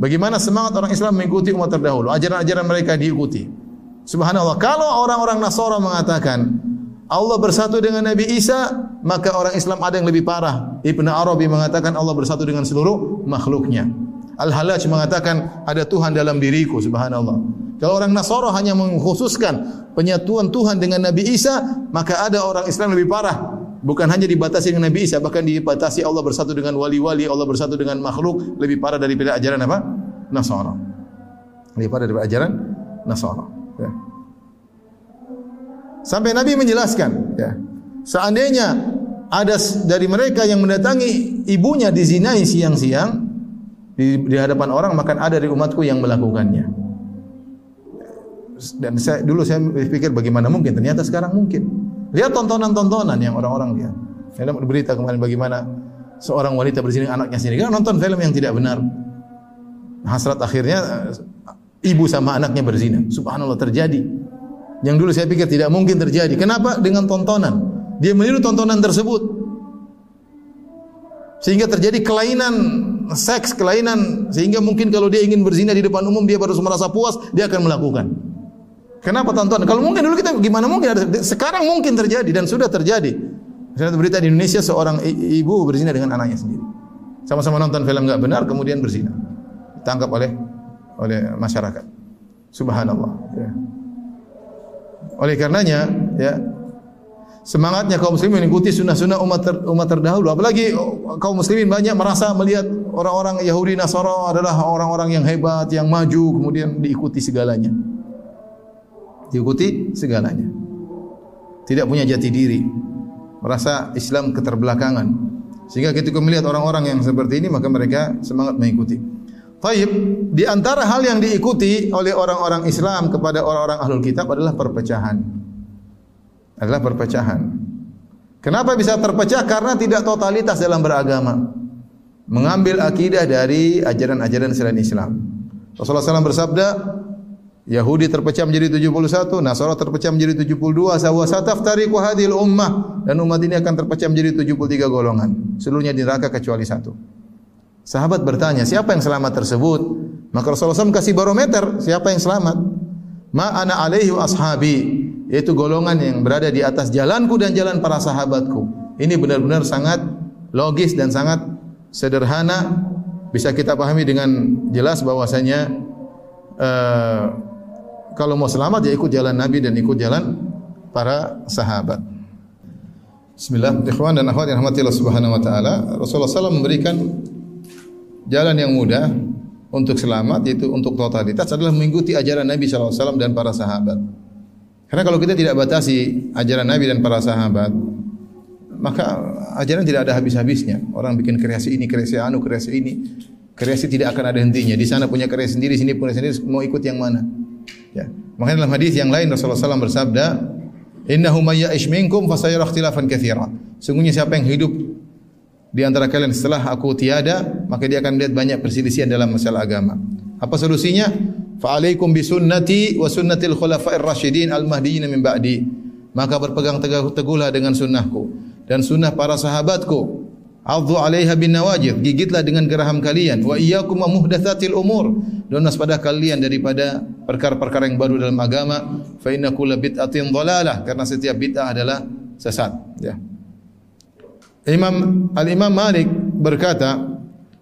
Speaker 3: Bagaimana semangat orang Islam mengikuti umat terdahulu? Ajaran-ajaran mereka diikuti. Subhanallah. Kalau orang-orang Nasara mengatakan Allah bersatu dengan Nabi Isa, maka orang Islam ada yang lebih parah. Ibn Arabi mengatakan Allah bersatu dengan seluruh makhluknya. Al-Halaj mengatakan ada Tuhan dalam diriku, subhanallah. Kalau orang Nasara hanya mengkhususkan penyatuan Tuhan dengan Nabi Isa, maka ada orang Islam lebih parah. Bukan hanya dibatasi dengan Nabi Isa, bahkan dibatasi Allah bersatu dengan wali-wali, Allah bersatu dengan makhluk, lebih parah daripada ajaran apa? Nasara. Lebih parah daripada ajaran Nasara. Ya. Sampai Nabi menjelaskan, ya. Seandainya ada dari mereka yang mendatangi ibunya dizinai siang-siang di, di hadapan orang, maka ada dari umatku yang melakukannya. dan saya dulu saya pikir bagaimana mungkin ternyata sekarang mungkin. Lihat tontonan-tontonan yang orang-orang lihat. Film berita kemarin bagaimana seorang wanita berzina anaknya sendiri. Kan nonton film yang tidak benar. Hasrat akhirnya eh, ibu sama anaknya berzina. Subhanallah terjadi. Yang dulu saya pikir tidak mungkin terjadi. Kenapa? Dengan tontonan. Dia meniru tontonan tersebut. Sehingga terjadi kelainan seks, kelainan sehingga mungkin kalau dia ingin berzina di depan umum dia baru merasa puas, dia akan melakukan. Kenapa tontonan? Kalau mungkin dulu kita gimana mungkin sekarang mungkin terjadi dan sudah terjadi. Saya berita di Indonesia seorang ibu berzina dengan anaknya sendiri. Sama-sama nonton film enggak benar kemudian berzina. Ditangkap oleh oleh masyarakat. Subhanallah. Ya. Oleh karenanya, ya, semangatnya kaum muslimin mengikuti sunnah-sunnah umat ter, umat terdahulu. Apalagi kaum muslimin banyak merasa melihat orang-orang Yahudi Nasara adalah orang-orang yang hebat, yang maju, kemudian diikuti segalanya. Diikuti segalanya. Tidak punya jati diri. Merasa Islam keterbelakangan. Sehingga ketika melihat orang-orang yang seperti ini maka mereka semangat mengikuti. Taib di antara hal yang diikuti oleh orang-orang Islam kepada orang-orang ahlul kitab adalah perpecahan adalah perpecahan. Kenapa bisa terpecah? Karena tidak totalitas dalam beragama. Mengambil akidah dari ajaran-ajaran selain Islam. Rasulullah SAW bersabda, Yahudi terpecah menjadi 71, Nasara terpecah menjadi 72, sawa sataftariqu hadhil ummah dan umat ini akan terpecah menjadi 73 golongan. Seluruhnya di neraka kecuali satu. Sahabat bertanya, siapa yang selamat tersebut? Maka Rasulullah SAW kasih barometer, siapa yang selamat? Ma ana alaihi ashabi yaitu golongan yang berada di atas jalanku dan jalan para sahabatku. Ini benar-benar sangat logis dan sangat sederhana bisa kita pahami dengan jelas bahwasanya uh, kalau mau selamat ya ikut jalan Nabi dan ikut jalan para sahabat. Bismillah, ikhwan dan akhwat yang rahmati Allah Subhanahu wa taala. Rasulullah SAW memberikan jalan yang mudah untuk selamat yaitu untuk totalitas adalah mengikuti ajaran Nabi sallallahu alaihi wasallam dan para sahabat. Karena kalau kita tidak batasi ajaran Nabi dan para sahabat, maka ajaran tidak ada habis-habisnya. Orang bikin kreasi ini, kreasi anu, kreasi ini. Kreasi tidak akan ada hentinya. Di sana punya kreasi sendiri, sini punya sendiri, mau ikut yang mana? Ya. Makanya dalam hadis yang lain Rasulullah SAW bersabda, Innahu mayya ishminkum fasayara ikhtilafan kathira. Sungguhnya siapa yang hidup di antara kalian setelah aku tiada, maka dia akan melihat banyak perselisihan dalam masalah agama. Apa solusinya? Fa'alaikum bisunnati wa sunnatil khulafa'ir rasyidin al-mahdiyyin min ba'di. Maka berpegang teguhlah dengan sunnahku dan sunnah para sahabatku. Adhu 'alaiha bin nawajid. Gigitlah dengan geraham kalian. Wa iyyakum muhdatsatil umur. Dan waspada kalian daripada perkara-perkara yang baru dalam agama. Fa inna kulla bid'atin dhalalah. Karena setiap bid'ah adalah sesat. Ya. Imam Al-Imam Malik berkata,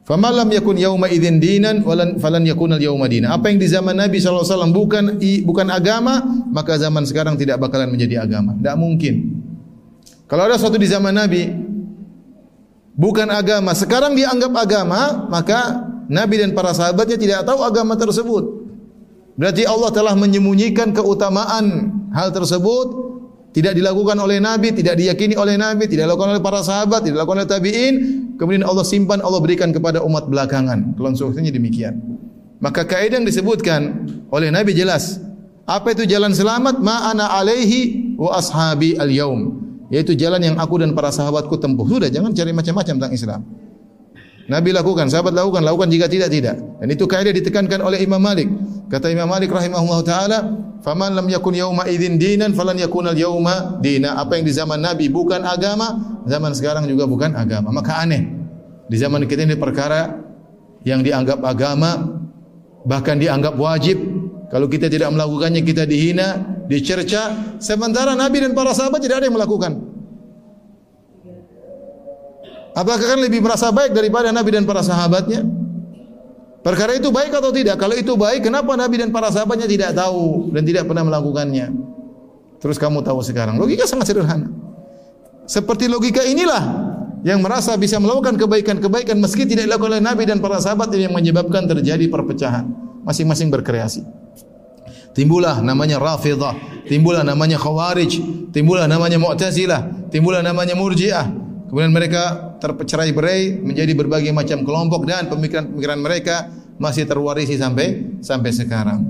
Speaker 3: Faman lam yakun yauma idzin dinan walan falan yakun al yauma dinan. Apa yang di zaman Nabi wasallam bukan bukan agama, maka zaman sekarang tidak bakalan menjadi agama. Tidak mungkin. Kalau ada sesuatu di zaman Nabi bukan agama, sekarang dianggap agama, maka Nabi dan para sahabatnya tidak tahu agama tersebut. Berarti Allah telah menyembunyikan keutamaan hal tersebut tidak dilakukan oleh Nabi, tidak diyakini oleh Nabi, tidak dilakukan oleh para sahabat, tidak dilakukan oleh tabi'in, kemudian Allah simpan, Allah berikan kepada umat belakangan. Kelonsuhnya demikian. Maka kaidah yang disebutkan oleh Nabi jelas. Apa itu jalan selamat? Ma'ana alaihi wa ashabi al-yaum. Yaitu jalan yang aku dan para sahabatku tempuh. Sudah, jangan cari macam-macam tentang Islam. Nabi lakukan, sahabat lakukan, lakukan jika tidak tidak. Dan itu kaidah ditekankan oleh Imam Malik. Kata Imam Malik rahimahullah taala, "Faman lam yakun yauma idzin dinan falan yakun al yauma dina." Apa yang di zaman Nabi bukan agama, zaman sekarang juga bukan agama. Maka aneh. Di zaman kita ini perkara yang dianggap agama bahkan dianggap wajib. Kalau kita tidak melakukannya kita dihina, dicerca. Sementara Nabi dan para sahabat tidak ada yang melakukan. Apakah kan lebih merasa baik daripada Nabi dan para sahabatnya? Perkara itu baik atau tidak? Kalau itu baik, kenapa Nabi dan para sahabatnya tidak tahu dan tidak pernah melakukannya? Terus kamu tahu sekarang. Logika sangat sederhana. Seperti logika inilah yang merasa bisa melakukan kebaikan-kebaikan meski tidak dilakukan oleh Nabi dan para sahabat yang menyebabkan terjadi perpecahan. Masing-masing berkreasi. Timbullah namanya Rafidah, timbullah namanya Khawarij, timbullah namanya Mu'tazilah, timbullah namanya Murji'ah. Kemudian mereka tercerai berai menjadi berbagai macam kelompok dan pemikiran-pemikiran mereka masih terwarisi sampai sampai sekarang.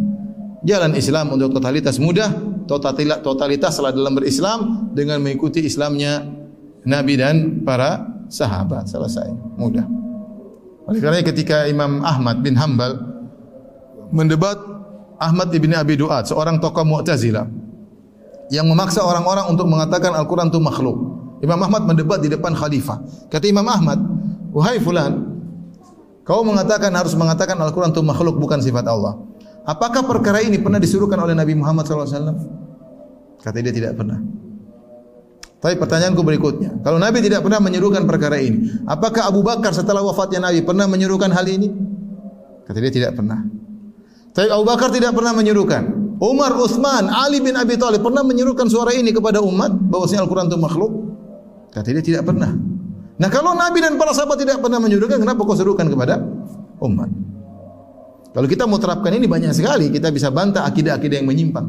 Speaker 3: Jalan Islam untuk totalitas mudah, totalitas totalitaslah dalam berislam dengan mengikuti Islamnya Nabi dan para sahabat. Selesai, mudah. Oleh kerana ketika Imam Ahmad bin Hambal mendebat Ahmad bin Abi Duat, seorang tokoh Mu'tazilah yang memaksa orang-orang untuk mengatakan Al-Quran itu makhluk. Imam Ahmad mendebat di depan khalifah. Kata Imam Ahmad, "Wahai fulan, kau mengatakan harus mengatakan Al-Quran itu makhluk bukan sifat Allah. Apakah perkara ini pernah disuruhkan oleh Nabi Muhammad SAW? Kata dia tidak pernah. Tapi pertanyaanku berikutnya, kalau Nabi tidak pernah menyuruhkan perkara ini, apakah Abu Bakar setelah wafatnya Nabi pernah menyuruhkan hal ini? Kata dia tidak pernah. Tapi Abu Bakar tidak pernah menyuruhkan. Umar, Uthman, Ali bin Abi Thalib pernah menyuruhkan suara ini kepada umat bahwasanya Al-Quran itu makhluk? Kata dia tidak pernah. Nah kalau Nabi dan para sahabat tidak pernah menyuruhkan, kenapa kau serukan kepada umat? Kalau kita mau terapkan ini banyak sekali, kita bisa bantah akidah-akidah yang menyimpang.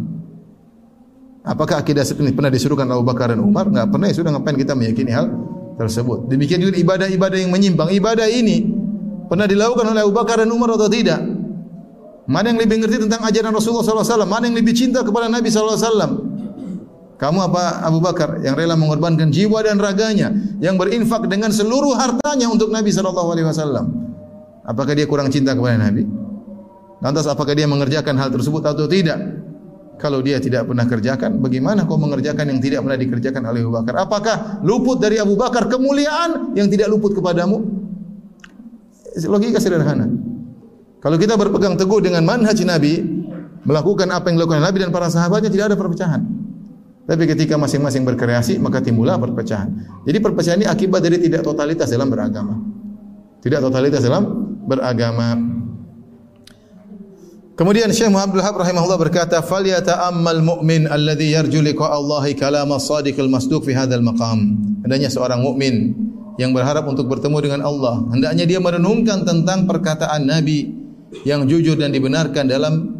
Speaker 3: Apakah akidah ini pernah disuruhkan Abu Bakar dan Umar? Enggak pernah, ya sudah ngapain kita meyakini hal tersebut. Demikian juga ibadah-ibadah yang menyimpang. Ibadah ini pernah dilakukan oleh Abu Bakar dan Umar atau tidak? Mana yang lebih mengerti tentang ajaran Rasulullah SAW? Mana yang lebih cinta kepada Nabi SAW? Kamu apa Abu Bakar yang rela mengorbankan jiwa dan raganya, yang berinfak dengan seluruh hartanya untuk Nabi SAW? Apakah dia kurang cinta kepada Nabi? Lantas apakah dia mengerjakan hal tersebut atau tidak? Kalau dia tidak pernah kerjakan, bagaimana kau mengerjakan yang tidak pernah dikerjakan oleh Abu Bakar? Apakah luput dari Abu Bakar kemuliaan yang tidak luput kepadamu? Logika sederhana. Kalau kita berpegang teguh dengan manhaj Nabi, melakukan apa yang dilakukan Nabi dan para sahabatnya tidak ada perpecahan. Tapi ketika masing-masing berkreasi, maka timbullah perpecahan. Jadi perpecahan ini akibat dari tidak totalitas dalam beragama. Tidak totalitas dalam beragama. Kemudian Syekh Muhammad Abdul rahimahullah berkata, "Fal yata'ammal mu'min alladhi yarju liqa Allah kalam as-sadiq al-masduq fi hadzal maqam." Hendaknya seorang mukmin yang berharap untuk bertemu dengan Allah, hendaknya dia merenungkan tentang perkataan Nabi yang jujur dan dibenarkan dalam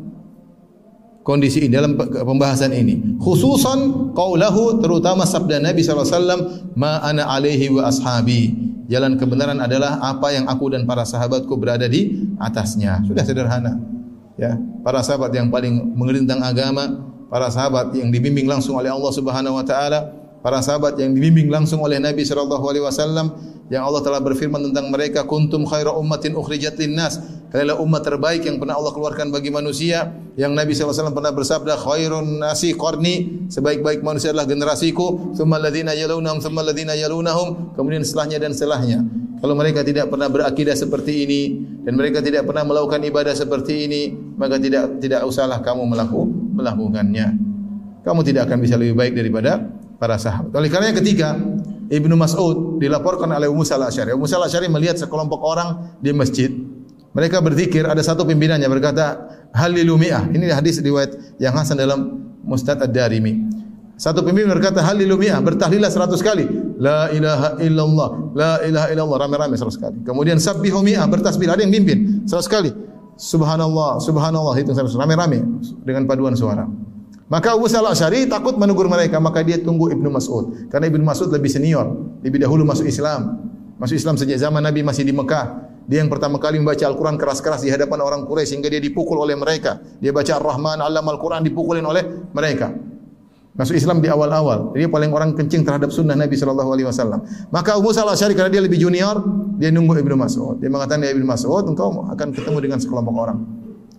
Speaker 3: kondisi ini dalam pembahasan ini. Khususan qaulahu terutama sabda Nabi wasallam, "Ma ana alaihi wa ashabi." Jalan kebenaran adalah apa yang aku dan para sahabatku berada di atasnya. Sudah sederhana ya para sahabat yang paling mengerti tentang agama para sahabat yang dibimbing langsung oleh Allah Subhanahu wa taala para sahabat yang dibimbing langsung oleh Nabi sallallahu alaihi wasallam yang Allah telah berfirman tentang mereka kuntum khaira ummatin ukhrijat linnas. Kalianlah umat terbaik yang pernah Allah keluarkan bagi manusia. Yang Nabi wasallam pernah bersabda khairun nasi qarni. Sebaik-baik manusia adalah generasiku. Thumma alladziina yalunhum thumma alladziina yalunhum kemudian setelahnya dan setelahnya. Kalau mereka tidak pernah berakidah seperti ini dan mereka tidak pernah melakukan ibadah seperti ini maka tidak tidak usahlah kamu melakukan melakukannya. Kamu tidak akan bisa lebih baik daripada para sahabat. Oleh kerana ketika Ibnu Mas'ud dilaporkan oleh Ummu Salah Asy'ari, Ummu Salah Asy'ari melihat sekelompok orang di masjid. Mereka berzikir, ada satu pimpinannya berkata, Halilu mi'ah. Ini hadis riwayat yang hasan dalam Mustad Ad-Darimi. Satu pimpinan berkata, Halilu mi'ah. Bertahlilah seratus kali. La ilaha illallah. La ilaha illallah. Rame-rame seratus kali. Kemudian sabbihu mi'ah. Bertasbih. Ada yang mimpin. Seratus kali. Subhanallah. Subhanallah. Itu seratus. Rame-rame. Dengan paduan suara. Maka Abu Salah Syari takut menegur mereka, maka dia tunggu Ibnu Mas'ud. Karena Ibnu Mas'ud lebih senior, lebih dahulu masuk Islam. Masuk Islam sejak zaman Nabi masih di Mekah. Dia yang pertama kali membaca Al-Quran keras-keras di hadapan orang Quraisy sehingga dia dipukul oleh mereka. Dia baca Ar-Rahman, Alam Al-Quran dipukulin oleh mereka. Masuk Islam di awal-awal. Dia paling orang kencing terhadap sunnah Nabi wasallam. Maka Abu Salah Syari karena dia lebih junior, dia nunggu Ibnu Mas'ud. Dia mengatakan ya Ibnu Mas'ud, engkau akan ketemu dengan sekelompok orang.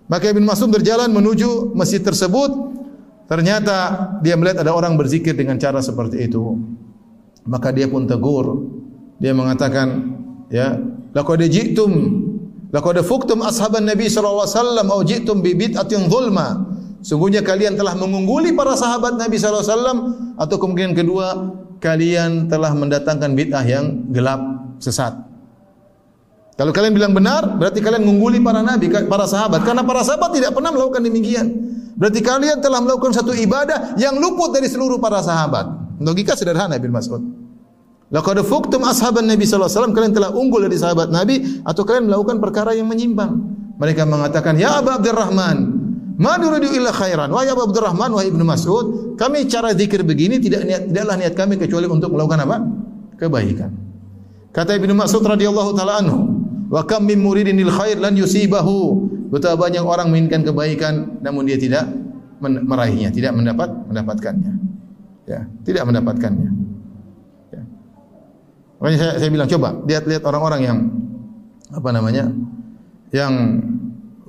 Speaker 3: Maka Ibnu Mas'ud berjalan menuju masjid tersebut Ternyata dia melihat ada orang berzikir dengan cara seperti itu. Maka dia pun tegur. Dia mengatakan, ya, laqad ji'tum laqad fuktum ashaban nabi sallallahu alaihi wasallam au ji'tum bi bid'atin zulma. Sungguhnya kalian telah mengungguli para sahabat Nabi sallallahu alaihi wasallam atau kemungkinan kedua kalian telah mendatangkan bid'ah yang gelap sesat. Kalau kalian bilang benar, berarti kalian mengungguli para nabi, para sahabat karena para sahabat tidak pernah melakukan demikian. Berarti kalian telah melakukan satu ibadah yang luput dari seluruh para sahabat. Logika sederhana Ibn Mas'ud. Laqad fuktum ashaban Nabi sallallahu alaihi wasallam kalian telah unggul dari sahabat Nabi atau kalian melakukan perkara yang menyimpang. Mereka mengatakan, "Ya Abu Abdurrahman, ma nuridu illa khairan." Wahai Abu Abdurrahman, wahai Ibnu Mas'ud, kami cara zikir begini tidak niat tidaklah niat kami kecuali untuk melakukan apa? Kebaikan. Kata Ibnu Mas'ud radhiyallahu taala anhu, "Wa kam min muridin lil khair lan yusibahu Betapa banyak orang menginginkan kebaikan namun dia tidak meraihnya, tidak mendapat mendapatkannya. Ya, tidak mendapatkannya. Ya. Makanya saya, saya bilang coba lihat-lihat orang-orang yang apa namanya? yang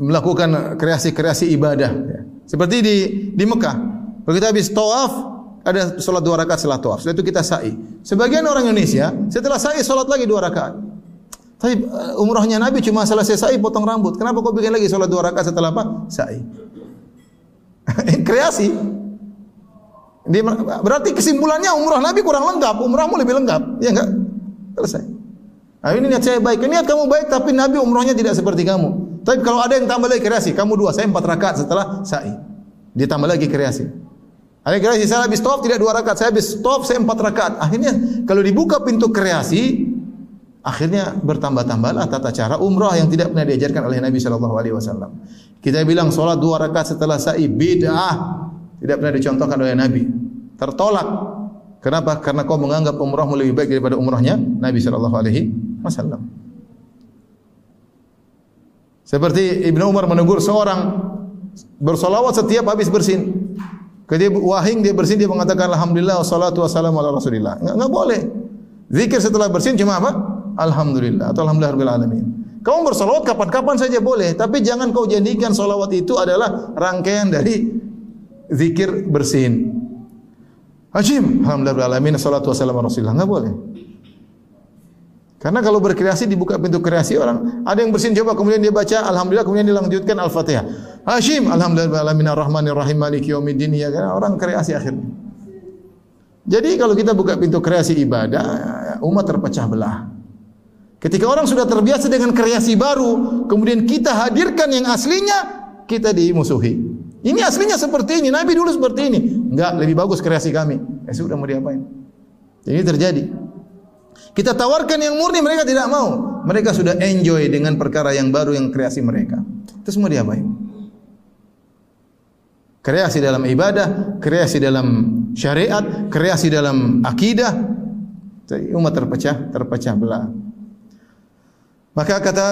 Speaker 3: melakukan kreasi-kreasi ibadah ya. Seperti di di Mekah. Kalau kita habis tawaf ada solat dua rakaat setelah tawaf. Setelah itu kita sa'i. Sebagian orang Indonesia setelah sa'i solat lagi dua rakaat. Tapi uh, umrahnya Nabi cuma selesai sa'i potong rambut. Kenapa kau bikin lagi solat dua rakaat setelah apa? Sa'i. Kreasi. Dia, berarti kesimpulannya umrah Nabi kurang lengkap. Umrahmu lebih lengkap. Ya enggak? Selesai. Nah, ini niat saya baik. Niat kamu baik tapi Nabi umrahnya tidak seperti kamu. Tapi kalau ada yang tambah lagi kreasi, kamu dua, saya empat rakaat setelah sa'i. Dia tambah lagi kreasi. Ada kreasi, saya habis stop tidak dua rakaat, saya habis stop saya empat rakaat. Akhirnya kalau dibuka pintu kreasi, akhirnya bertambah-tambahlah tata cara umrah yang tidak pernah diajarkan oleh Nabi Shallallahu Alaihi Wasallam. Kita bilang solat dua rakaat setelah sa'i bid'ah tidak pernah dicontohkan oleh Nabi. Tertolak. Kenapa? Karena kau menganggap umrahmu lebih baik daripada umrahnya Nabi Shallallahu Alaihi Wasallam. Seperti Ibnu Umar menegur seorang bersolawat setiap habis bersin. Ketika wahing dia bersin dia mengatakan alhamdulillah wassalatu wassalamu ala rasulillah. Enggak boleh. Zikir setelah bersin cuma apa? Alhamdulillah atau alhamdulillah alamin. Kamu bersolawat kapan-kapan saja boleh, tapi jangan kau jadikan solawat itu adalah rangkaian dari zikir bersin. Hajim, alhamdulillah alamin, salatu wassalamu ala rasulillah. Enggak boleh. Karena kalau berkreasi dibuka pintu kreasi orang, ada yang bersin coba kemudian dia baca alhamdulillah kemudian dia lanjutkan al-Fatihah. Hashim alhamdulillah alamin arrahmanir rahim maliki yaumiddin ya kan orang kreasi akhirnya. Jadi kalau kita buka pintu kreasi ibadah, umat terpecah belah. Ketika orang sudah terbiasa dengan kreasi baru, kemudian kita hadirkan yang aslinya, kita dimusuhi. Ini aslinya seperti ini, Nabi dulu seperti ini. Enggak, lebih bagus kreasi kami. Eh sudah mau diapain? Ini terjadi. Kita tawarkan yang murni mereka tidak mau. Mereka sudah enjoy dengan perkara yang baru yang kreasi mereka. Itu semua diapain? Kreasi dalam ibadah, kreasi dalam syariat, kreasi dalam akidah. Umat terpecah, terpecah belah. Maka kata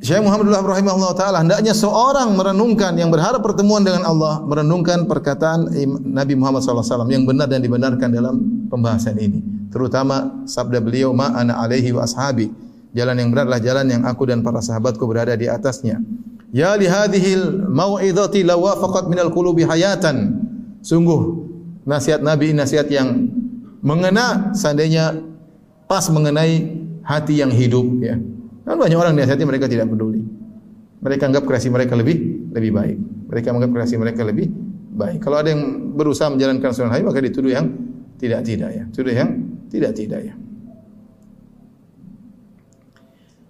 Speaker 3: Syekh Muhammadullah rahimahullah taala hendaknya seorang merenungkan yang berharap pertemuan dengan Allah merenungkan perkataan Nabi Muhammad SAW yang benar dan dibenarkan dalam pembahasan ini. Terutama sabda beliau ma ana alaihi wa ashabi. Jalan yang benar adalah jalan yang aku dan para sahabatku berada di atasnya. Ya li hadhil mau'izati lawafaqat minal qulubi hayatan. Sungguh nasihat Nabi nasihat yang mengena seandainya pas mengenai hati yang hidup ya kan banyak orang nasihati mereka tidak peduli. Mereka anggap kreasi mereka lebih lebih baik. Mereka anggap kreasi mereka lebih baik. Kalau ada yang berusaha menjalankan sunnah maka dituduh yang tidak tidak ya. Tuduh yang tidak tidak ya.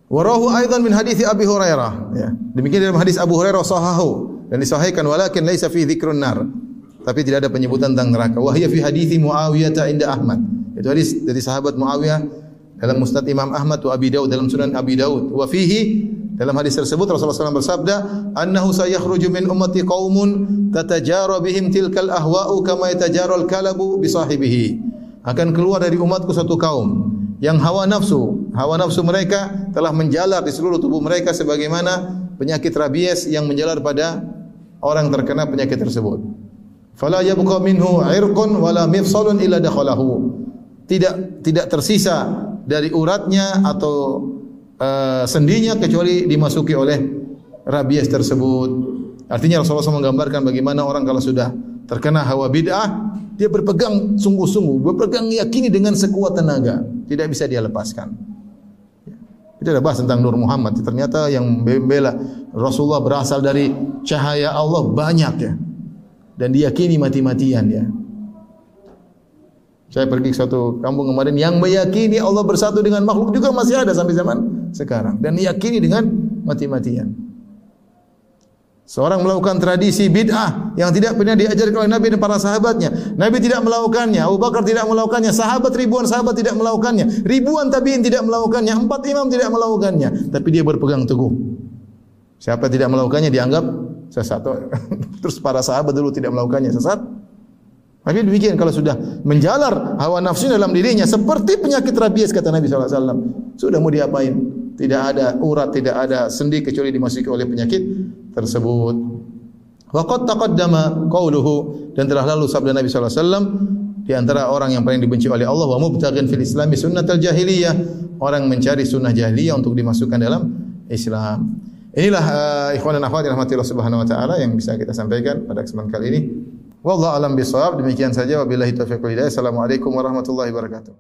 Speaker 3: Warahu aidan min hadis Abi Hurairah ya. Demikian dalam hadis Abu Hurairah sahahu dan disahihkan walakin laisa fi dzikrun nar. Tapi tidak ada penyebutan tentang neraka. Wahya fi hadis Muawiyah inda Ahmad. Itu hadis dari sahabat Muawiyah dalam Musnad Imam Ahmad wa Abi Daud dalam Sunan Abi Daud. Wa fihi dalam hadis tersebut Rasulullah SAW bersabda annahu sayakhruju min ummati qaumun tatajara bihim tilkal ahwa'u kama yatajaral kalabu bi sahibihi. Akan keluar dari umatku satu kaum yang hawa nafsu hawa nafsu mereka telah menjalar di seluruh tubuh mereka sebagaimana penyakit rabies yang menjalar pada orang terkena penyakit tersebut. Fala yabqa minhu irqun wala mifsalun illa dakhalahu. Tidak tidak tersisa dari uratnya atau uh, sendinya kecuali dimasuki oleh rabies tersebut. Artinya Rasulullah SAW menggambarkan bagaimana orang kalau sudah terkena hawa bid'ah, dia berpegang sungguh-sungguh, berpegang yakini dengan sekuat tenaga, tidak bisa dia lepaskan. Kita sudah bahas tentang Nur Muhammad. Ternyata yang membela Rasulullah berasal dari cahaya Allah banyak ya. Dan diyakini mati-matian ya. Saya pergi ke suatu kampung kemarin yang meyakini Allah bersatu dengan makhluk juga masih ada sampai zaman sekarang dan meyakini dengan mati-matian. Seorang melakukan tradisi bid'ah yang tidak pernah diajarkan oleh Nabi dan para sahabatnya. Nabi tidak melakukannya, Abu Bakar tidak melakukannya, sahabat ribuan sahabat tidak melakukannya, ribuan tabi'in tidak melakukannya, empat imam tidak melakukannya, tapi dia berpegang teguh. Siapa tidak melakukannya dianggap sesat. Terus para sahabat dulu tidak melakukannya sesat. Tapi demikian kalau sudah menjalar hawa nafsu dalam dirinya seperti penyakit rabies kata Nabi SAW. Sudah mau diapain? tidak ada urat, tidak ada sendi kecuali dimasuki oleh penyakit tersebut. Wa qad taqaddama qauluhu dan telah lalu sabda Nabi wasallam di antara orang yang paling dibenci oleh Allah wa mubtaghin fil Islam sunnatul jahiliyah orang mencari sunnah jahiliyah untuk dimasukkan dalam Islam. Inilah uh, ikhwan dan akhwat yang rahmati Allah Subhanahu wa taala yang bisa kita sampaikan pada kesempatan kali ini. Wallahu alam bisawab. Demikian saja wabillahi taufiq wal hidayah. Assalamualaikum warahmatullahi wabarakatuh.